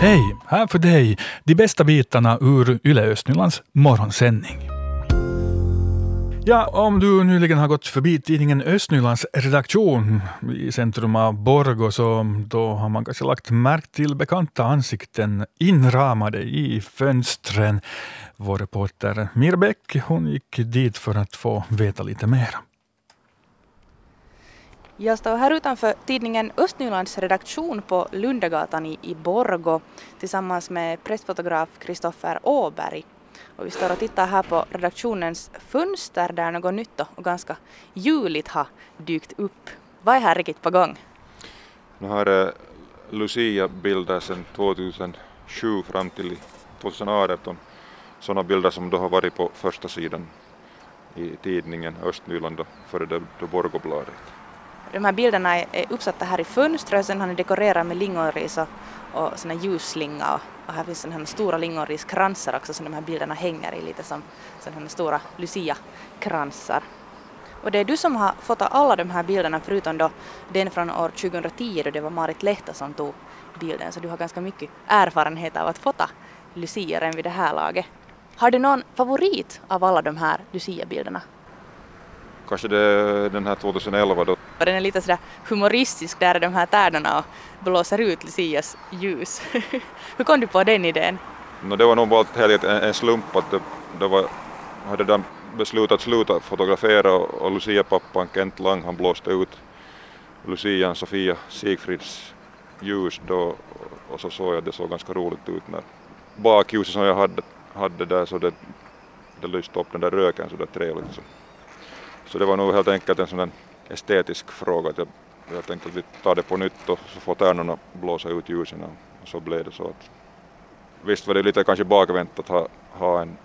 Hej! Här för dig de bästa bitarna ur Yle Östnylands morgonsändning. Ja, om du nyligen har gått förbi tidningen Östnylands redaktion i centrum av Borgo, så då har man kanske lagt märke till bekanta ansikten inramade i fönstren. Vår reporter Mirbäck hon gick dit för att få veta lite mer. Jag står här utanför tidningen Östnylands redaktion på Lundagatan i, i Borgo tillsammans med pressfotograf Kristoffer Åberg. Och vi står och tittar här på redaktionens fönster där något nytt och ganska juligt har dykt upp. Vad är här riktigt på gång? Nu har eh, det Lucia-bilder sedan 2007 fram till 2018. Sådana bilder som då har varit på första sidan i tidningen Östnyland och före det då Borgobladet. De här bilderna är uppsatta här i fönstret, och sen har ni dekorerat med lingonris och, och såna ljusslinga och, och här finns sådana stora lingonriskransar också som de här bilderna hänger i lite som sådana stora Lucia-kransar. Och det är du som har fått alla de här bilderna förutom då den från år 2010 då det var Marit Lehta som tog bilden så du har ganska mycket erfarenhet av att fota lucier än vid det här laget. Har du någon favorit av alla de här Lucia-bilderna? Kanske det är den här 2011 då. Och den är lite sådär humoristisk där de här tärnorna och blåser ut Lucias ljus. Hur kom du på den idén? No, det var nog bara helt en, en slump att det, det var, hade redan beslutat sluta fotografera och, och Lucia-pappan Kent Lang han blåste ut Lucian Sofia Sigfrids ljus då och så såg jag att det såg ganska roligt ut när bakljuset som jag hade, hade där så det, det lyste upp den där röken så det trevligt. Så. Så det var nog helt enkelt en sån estetisk fråga att jag, jag tänkte att vi tar det på nytt och så får tärnorna blåsa ut ljusen och så blev det så att visst var det lite kanske bakvänt att ha, ha en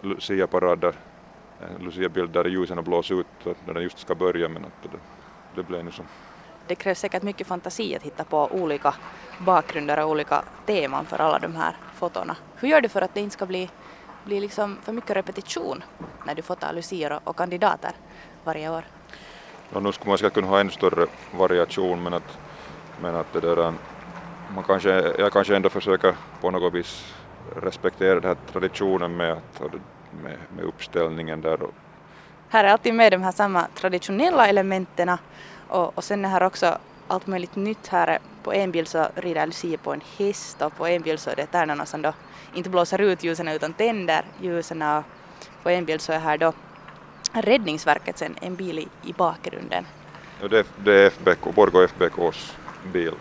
Lucia-parad där, en Lucia-bild där ljusen har blåst ut när den just ska börja men att det, det blev nu så. Det krävs säkert mycket fantasi att hitta på olika bakgrunder och olika teman för alla de här fotona. Hur gör du för att det inte ska bli, bli liksom för mycket repetition när du fotar lucier och kandidater varje år? Ja nu skulle man säkert kunna ha ännu större variation men att, men att det där, man kanske, jag kanske ändå försöker på något vis respektera den här traditionen med, att, med, med uppställningen där. Här är alltid med de här samma traditionella elementen och, och sen är här också allt möjligt nytt här. På en bild så rider Lucia på en häst och på en bild så är det tärnorna som då inte blåser ut ljusen utan tänder ljusen och på en bild så är här då Räddningsverket sen en bil i, i bakgrunden. Ja, det, det är FBK, Borgå FBKs bil.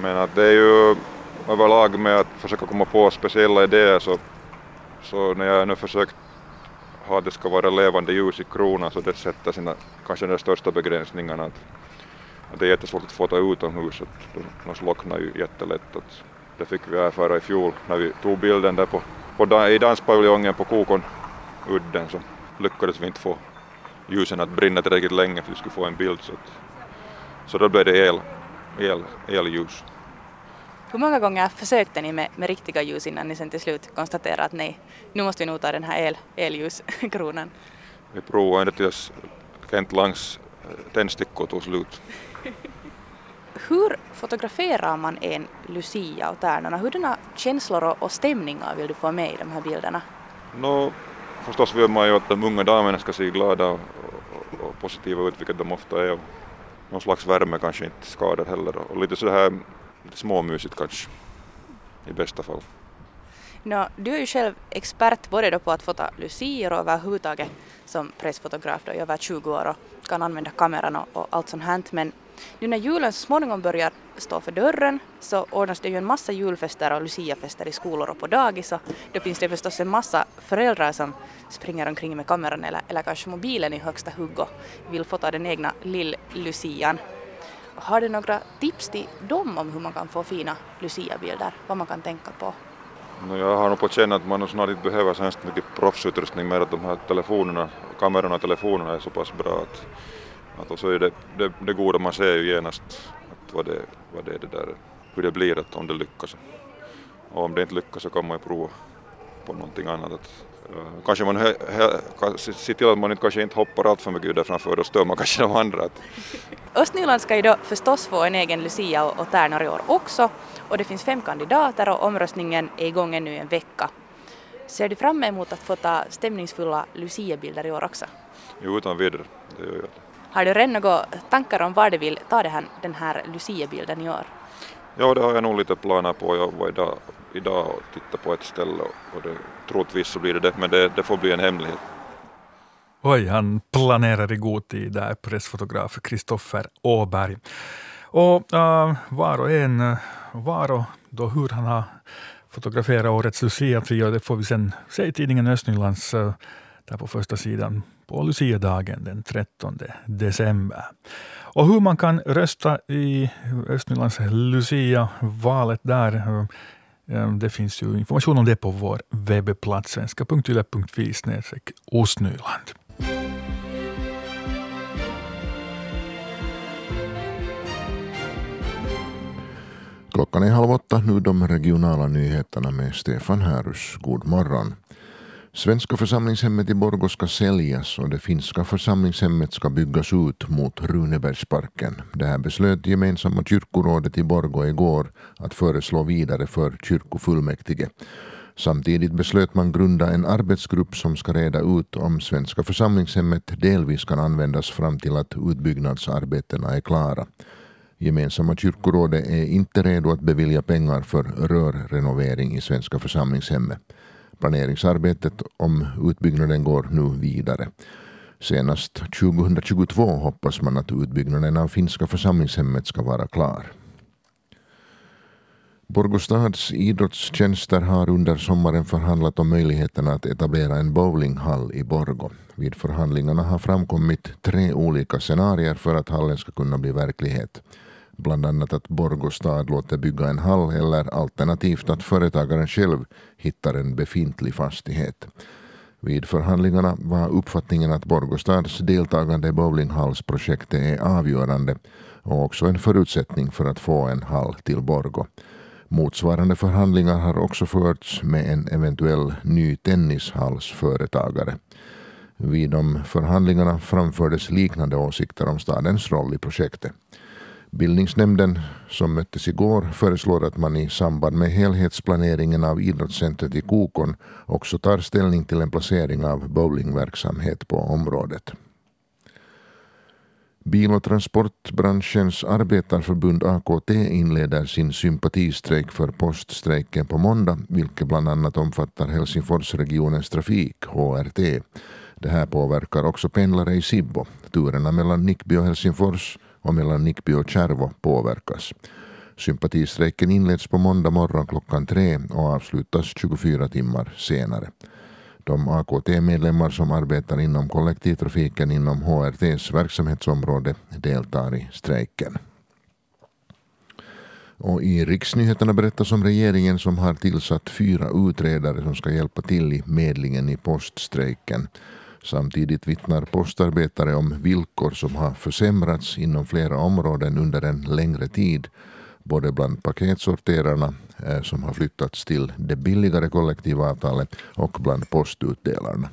Men att det är ju överlag med att försöka komma på speciella idéer så, så när jag nu försökt ha att det ska vara levande ljus i kronan så det sätter sina, kanske de största begränsningarna. Att, att det är jättesvårt att få ta utomhus, att de slocknar ju jättelätt. Att det fick vi erfara i fjol när vi tog bilden där på, på i danspaviljongen på Kokonudden så lyckades vi inte få ljusen att brinna tillräckligt länge för att vi skulle få en bild så, att, så då blev det el, el, elljus. Hur många gånger försökte ni med, med riktiga ljus innan ni sen till slut konstaterade att nej, nu måste vi nog ta den här el, elljuskronan? Vi provade ända tills Kent Langs eh, tändstickor tog slut. Hur fotograferar man en Lucia och tärnorna? Hurdana känslor och stämningar vill du få med i de här bilderna? No, förstås vill man ju att de unga damerna ska se glada och, och, och positiva ut, vilket de ofta är. Någon slags värme kanske inte skadar heller och lite sådär lite småmysigt kanske i bästa fall. No, du är ju själv expert både då på att fota lucior och överhuvudtaget som pressfotograf då i över 20 år och kan använda kameran och, och allt sånt här men nu när julen så småningom börjar stå för dörren så ordnas det ju en massa julfester och luciafester i skolor och på dagis och då finns det förstås en massa föräldrar som springer omkring med kameran eller, eller kanske mobilen i högsta hugg och vill fota den egna lill-lucian. Har du några tips till dem om hur man kan få fina luciabilder, vad man kan tänka på? No, jag har nog på känn att man snart inte behöver så hemskt mycket proffsutrustning med att de här telefonerna, kamerorna och telefonerna är så pass bra att att och så är det, det, det goda, man ser ju genast att vad, det, vad det är det där, hur det blir att om det lyckas. Och om det inte lyckas så kan man ju prova på någonting annat. Att kanske man he, he, ser till att man inte, kanske inte hoppar allt för mycket där framför, då stör man kanske de andra. Östnyland ska ju då förstås få en egen Lucia och, och Tärnor i år också och det finns fem kandidater och omröstningen är igång ännu en vecka. Ser du fram emot att få ta stämningsfulla Lucia-bilder i år också? Jo, utan vidare. Det gör jag. Har du redan några tankar om var du vill ta det här, den här Lucia-bilden i år? Ja, det har jag nog lite planer på. Jag var idag, idag och tittade på ett ställe och det, troligtvis så blir det det, men det, det får bli en hemlighet. Oj, han planerar i god tid där, pressfotograf Kristoffer Åberg. Och uh, var och en, var och då hur han har fotograferat årets Lucia-trio, det får vi sen se i tidningen Östnylands, uh, där på första sidan på Luciadagen den 13 december. Och hur man kan rösta i Östnylands Lucia-valet där eh, det finns ju information om det på vår webbplats svenska.yle.fi ostnyland. Klockan är halv åtta, nu de regionala nyheterna med Stefan Härus. God morgon. Svenska församlingshemmet i Borgå ska säljas och det finska församlingshemmet ska byggas ut mot Runebergsparken. Det här beslöt gemensamma kyrkorådet i Borgå igår att föreslå vidare för kyrkofullmäktige. Samtidigt beslöt man grunda en arbetsgrupp som ska reda ut om Svenska församlingshemmet delvis kan användas fram till att utbyggnadsarbetena är klara. Gemensamma kyrkorådet är inte redo att bevilja pengar för rörrenovering i Svenska församlingshemmet. Planeringsarbetet om utbyggnaden går nu vidare. Senast 2022 hoppas man att utbyggnaden av finska församlingshemmet ska vara klar. Borgostads idrottstjänster har under sommaren förhandlat om möjligheten att etablera en bowlinghall i Borgo. Vid förhandlingarna har framkommit tre olika scenarier för att hallen ska kunna bli verklighet bland annat att Borgå stad låter bygga en hall eller alternativt att företagaren själv hittar en befintlig fastighet. Vid förhandlingarna var uppfattningen att Borgostads deltagande i bowlinghallsprojektet är avgörande och också en förutsättning för att få en hall till Borgå. Motsvarande förhandlingar har också förts med en eventuell ny tennishallsföretagare. Vid de förhandlingarna framfördes liknande åsikter om stadens roll i projektet. Bildningsnämnden som möttes igår föreslår att man i samband med helhetsplaneringen av idrottscentret i Kokon också tar ställning till en placering av bowlingverksamhet på området. Bil och transportbranschens arbetarförbund AKT inleder sin sympatistrejk för poststrejken på måndag, vilket bland annat omfattar Helsingforsregionens trafik, HRT. Det här påverkar också pendlare i Sibbo. Turerna mellan Nickby och Helsingfors och mellan Nickby och Kärvo påverkas. Sympatistrejken inleds på måndag morgon klockan tre och avslutas 24 timmar senare. De AKT-medlemmar som arbetar inom kollektivtrafiken inom HRTs verksamhetsområde deltar i strejken. Och I riksnyheterna berättas om regeringen som har tillsatt fyra utredare som ska hjälpa till i medlingen i poststrejken. Samtidigt vittnar postarbetare om villkor som har försämrats inom flera områden under en längre tid. Både bland paketsorterarna eh, som har flyttats till det billigare kollektivavtalet och bland postutdelarna.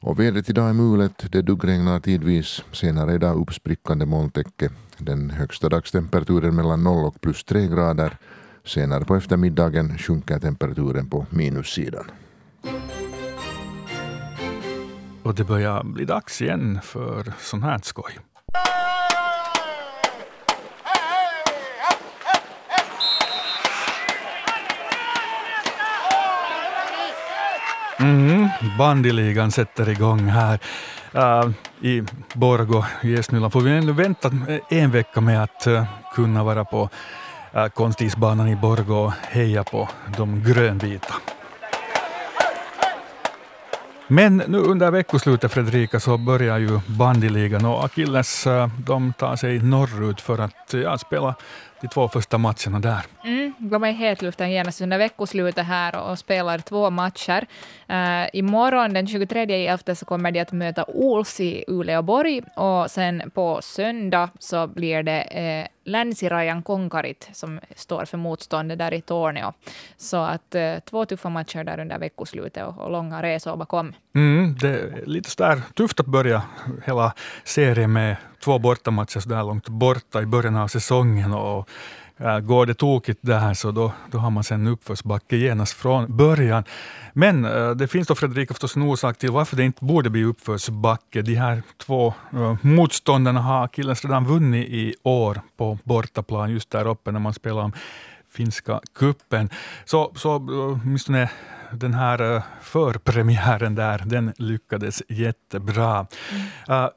Och vädret idag är mulet, det duggregnar tidvis, senare idag uppsprickande molntäcke. Den högsta dagstemperaturen mellan 0 och plus 3 grader. Senare på eftermiddagen sjunker temperaturen på minussidan. Och det börjar bli dags igen för sånt här skoj. Mm-hmm. Mm, bandyligan sätter igång här uh, i Borgo i Estnyland. Får vi ändå vänta en vecka med att uh, kunna vara på äh, uh, konstisbanan i Borgo och heja på de grönvita. Men nu under veckoslutet Fredrika så börjar ju bandyligan och Akilles eh, de tar sig norrut för att ja, spela de två första matcherna där. Mm, de är i hetluften genast under veckoslutet här och spelar två matcher. Uh, imorgon den 23 elfte så kommer de att möta Ols i Uleåborg och sen på söndag så blir det uh, Länsirajan Konkarit som står för motståndet där i Torneo. Så att uh, två tuffa matcher där under veckoslutet och, och långa resor bakom. Mm, det är lite sådär tufft att börja hela serien med två bortamatcher så där långt borta i början av säsongen. Och Går det tokigt där så då, då har man sen uppförsbacke genast från början. Men äh, det finns då Fredrika förstås en orsak till varför det inte borde bli uppförsbacke. De här två äh, motståndarna har Killens redan vunnit i år på bortaplan, just där uppe när man spelar om finska kuppen. Så, så åtminstone den här förpremiären där, den lyckades jättebra. Mm. Uh,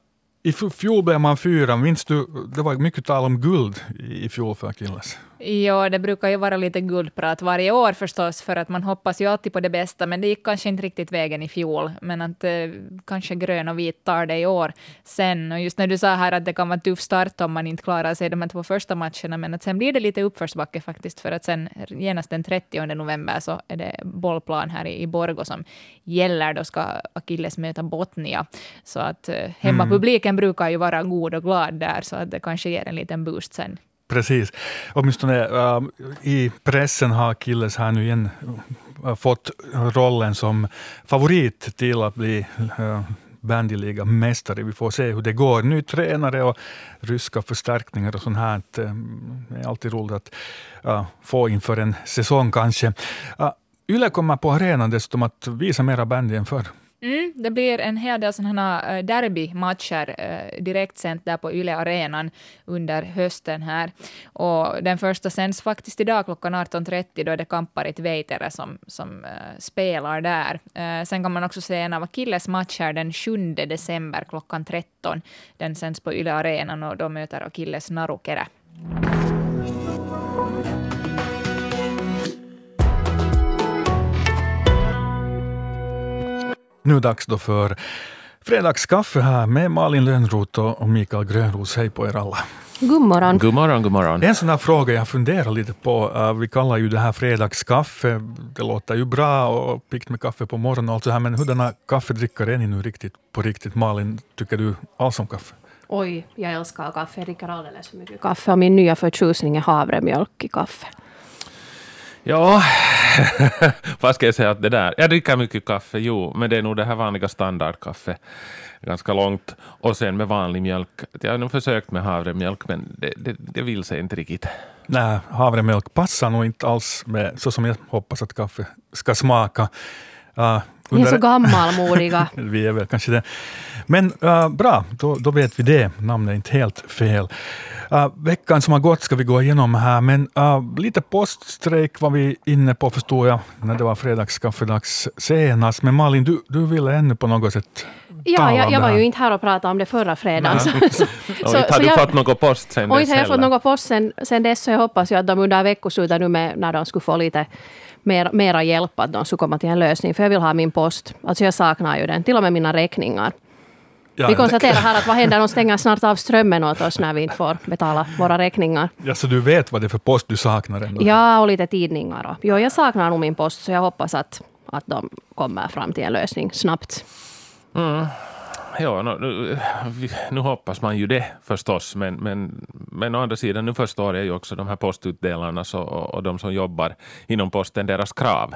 i fjol blev man fyra. Minns du, det var mycket tal om guld i fjol för Akilles. Ja, det brukar ju vara lite guldprat varje år förstås, för att man hoppas ju alltid på det bästa, men det gick kanske inte riktigt vägen i fjol. Men att eh, kanske grön och vit tar det i år sen. Och just när du sa här att det kan vara tuff start om man inte klarar sig de här två första matcherna, men att sen blir det lite uppförsbacke faktiskt, för att sen genast den 30 november så är det bollplan här i, i Borgo som gäller. Då ska Akilles möta Botnia. Så att eh, hemmapubliken mm. brukar ju vara god och glad där, så att det kanske ger en liten boost sen Precis. Åtminstone äh, i pressen har Killes här nu igen äh, fått rollen som favorit till att bli äh, bandyliga-mästare. Vi får se hur det går. Ny tränare och ryska förstärkningar och sånt här. Äh, det är alltid roligt att äh, få inför en säsong kanske. Äh, Yle kommer på arenan dessutom att visa mera bandy än förr. Mm, det blir en hel del sådana eh, derbymatcher uh, direkt sent där på Yle Arenan under hösten här. Och den första sänds faktiskt idag klockan 18.30 då är det Kamparit Veitere som, som uh, spelar där. Uh, sen kan man också se en av Akilles matcher den 7 december klockan 13. Den sänds på Yle Arenan och då möter Akilles Narukere. Nu dags då för fredagskaffe här med Malin Lönnroth och Mikael Grönros. Hej på er alla. God morgon. God morgon, god morgon. En sån här fråga jag funderar lite på. Uh, vi kallar ju det här fredagskaffe. Det låter ju bra och piggt med kaffe på morgonen och allt så här, men hurdana kaffedrickare är ni nu riktigt på riktigt? Malin, tycker du alls om kaffe? Oj, jag älskar kaffe. Jag dricker alldeles för mycket kaffe och min nya förtjusning är havremjölk i kaffe. Ja, vad ska jag säga att det där. Jag dricker mycket kaffe, jo, men det är nog det här vanliga standardkaffe. Ganska långt. Och sen med vanlig mjölk. Jag har nog försökt med havremjölk, men det, det, det vill sig inte riktigt. Nej, havremjölk passar nog inte alls med så som jag hoppas att kaffe ska smaka. Uh, ni är så gammalmodiga. vi är väl kanske det. Men uh, bra, då, då vet vi det. Namnet är inte helt fel. Uh, veckan som har gått ska vi gå igenom här, men uh, lite poststrejk var vi inne på förstår jag, när det var fredagskaffedags senast. Men Malin, du, du ville ännu på något sätt Ja, jag, jag var ju inte här och pratade om det förra fredagen. Så, så, och inte har du jag, fått något post sen dess Och inte har jag fått något post sen, sen dess, så jag hoppas ju att de under veckoslutet nu med, när de skulle få lite mer, mera hjälp, att de skulle komma till en lösning. För jag vill ha min post. Alltså jag saknar ju den, till och med mina räkningar. Ja, vi konstaterar här att vad händer? De stänger snart av strömmen åt oss när vi inte får betala våra räkningar. Ja, så du vet vad det är för post du saknar? Ändå. Ja, och lite tidningar. Och, jo, jag saknar nog min post, så jag hoppas att, att de kommer fram till en lösning snabbt. Mm. Ja, nu, nu, hoppas man ju det förstås, men, men, men å andra sidan nu förstår jag ju också de här postutdelarna och, och de som jobbar inom posten, deras krav.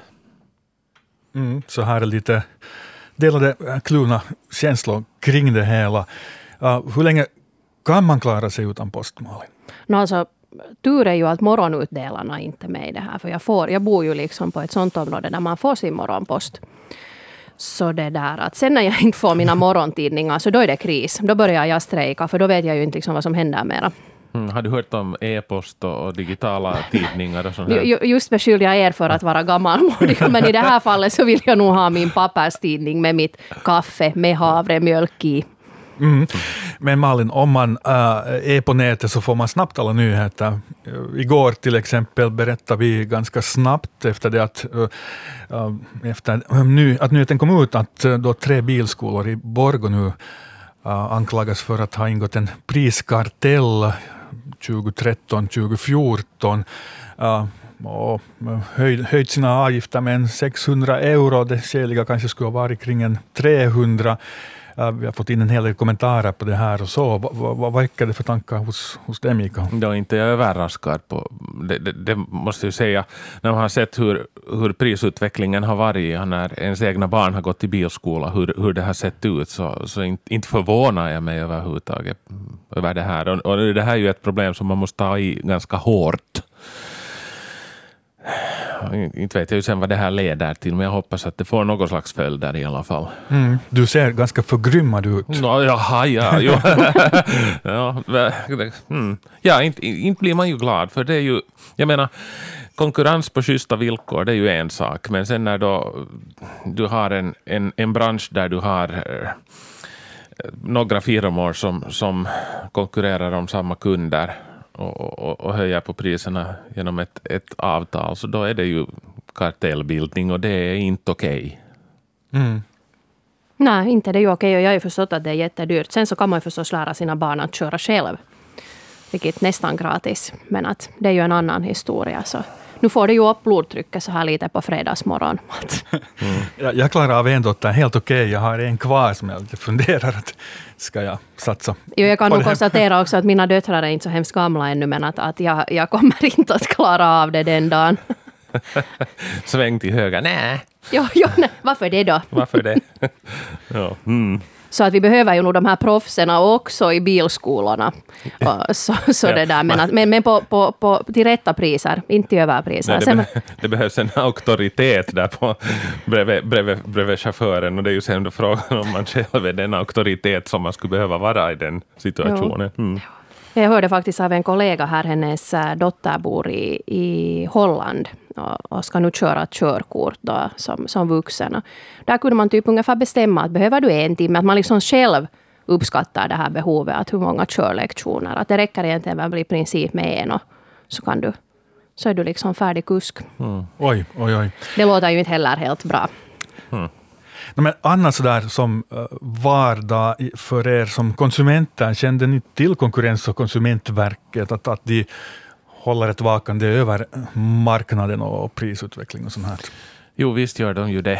Mm, så här är lite delade äh, kluvna känslor kring det hela. Uh, hur länge kan man klara sig utan post, Malin? No, alltså, tur är ju att morgonutdelarna inte är med i det här. För jag, får, jag bor ju liksom på ett sånt område där man får sin morgonpost. Så det där att sen när jag inte får mina morgontidningar så då är det kris. Då börjar jag strejka för då vet jag ju inte liksom vad som händer mera. Mm, har du hört om e-post och digitala tidningar? Och sånt här? Just beskyller jag er för att vara gammalmodig, men i det här fallet så vill jag nog ha min papperstidning med mitt kaffe med havremjölk i. Mm. Men Malin, om man äh, är på nätet så får man snabbt alla nyheter. Äh, igår till exempel berättade vi ganska snabbt efter det att, äh, äh efter, äh, att nyheten kom ut att äh, då tre bilskolor i Borgå nu anklagas för att ha ingått en priskartell 2013, 2014. och höjd, höjt sina avgifter med 600 euro. Det skäliga kanske skulle ha varit kring en 300. Äh, vi har fått in en hel del kommentarer på det här och så. Vad, väcker det för tankar hos, hos dig, Mika? Då inte jag överraskad på det, det, det, måste jag säga. När man har sett hur, hur prisutvecklingen har varit när ens egna barn har gått i bilskola, hur, hur det har sett ut, så, så inte, inte förvånar jag mig överhuvudtaget över det här. Och, och det här är ju ett problem som man måste ta i ganska hårt inte vet jag ju sen vad det här leder till, men jag hoppas att det får något slags följder i alla fall. Mm, du ser ganska förgrymmad ut. No, jaha, ja, jo. ja, mm. ja inte, inte blir man ju glad, för det är ju, jag menar, konkurrens på schyssta villkor, det är ju en sak, men sen när då du har en, en, en bransch där du har eh, några firmor som, som konkurrerar om samma kunder och, och, och höjer på priserna genom ett, ett avtal, så då är det ju kartellbildning och det är inte okej. Okay. Mm. Nej, inte det är ju okej och jag har ju förstått att det är jättedyrt. Sen så kan man ju förstås lära sina barn att köra själv. Vilket nästan gratis. Men att det är ju en annan historia. Så nu får du ju upp blodtrycket så här lite på fredagsmorgon. Mm. Jag, jag klarar av en dotter helt okej. Okay. Jag har en kvar som jag funderar att ska jag satsa jo, Jag kan nog konstatera också att mina döttrar är inte så hemskt gamla ännu, men att, att jag, jag kommer inte att klara av det den dagen. Sväng till höger. Nej. Jo, jo, nej. Varför det då? Varför det? ja. Mm. Så att vi behöver ju nog de här proffsen också i bilskolorna. Så, så det där. Men, men, men på, på, på, till rätta priser, inte till överpriser. Nej, det, be, det, behövs en auktoritet där på, bredvid, bredvid, bredvid chauffören och det är ju sen frågan om man själv är den auktoritet som man skulle behöva vara i den situationen. Mm. Jag hörde faktiskt av en kollega här, hennes äh, dotter bor i, i Holland och ska nu köra körkort då, som, som vuxen. Där kunde man typ ungefär bestämma att behöver du en timme, att man liksom själv uppskattar det här behovet, att hur många körlektioner. Att det räcker egentligen väl i princip med en och så kan du så är du liksom färdig kusk. Mm. Oj, oj, oj. Det låter ju inte heller helt bra. Mm. Men annars sådär som eh, vardag för er som konsumenter, kände ni till Konkurrens och konsumentverket, att, att de håller ett vakande över marknaden och prisutveckling och sånt här? Jo, visst gör de ju det.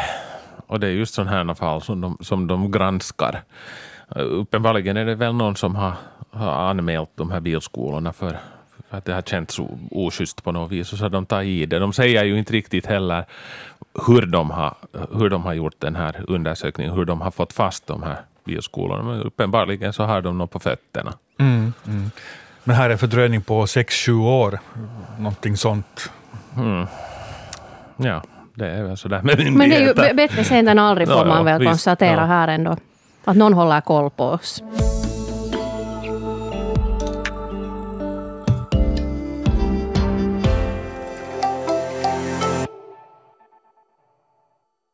Och det är just sådana här fall som de, som de granskar. Eh, uppenbarligen är det väl någon som har, har anmält de här bilskolorna för, för att det har känts oschysst på något vis, och så har de tagit i det. De säger ju inte riktigt heller hur de har, hur de har gjort den här undersökningen, hur de har fått fast de här bilskolorna, men uppenbarligen så har de något på fötterna. Mm, mm. Men här är fördröjning på 6-7 år, någonting sånt. Mm. Ja, det är väl sådär med Men det är ju bättre sent än aldrig får ja, man väl visst, konstatera ja. här ändå. Att någon håller koll på oss.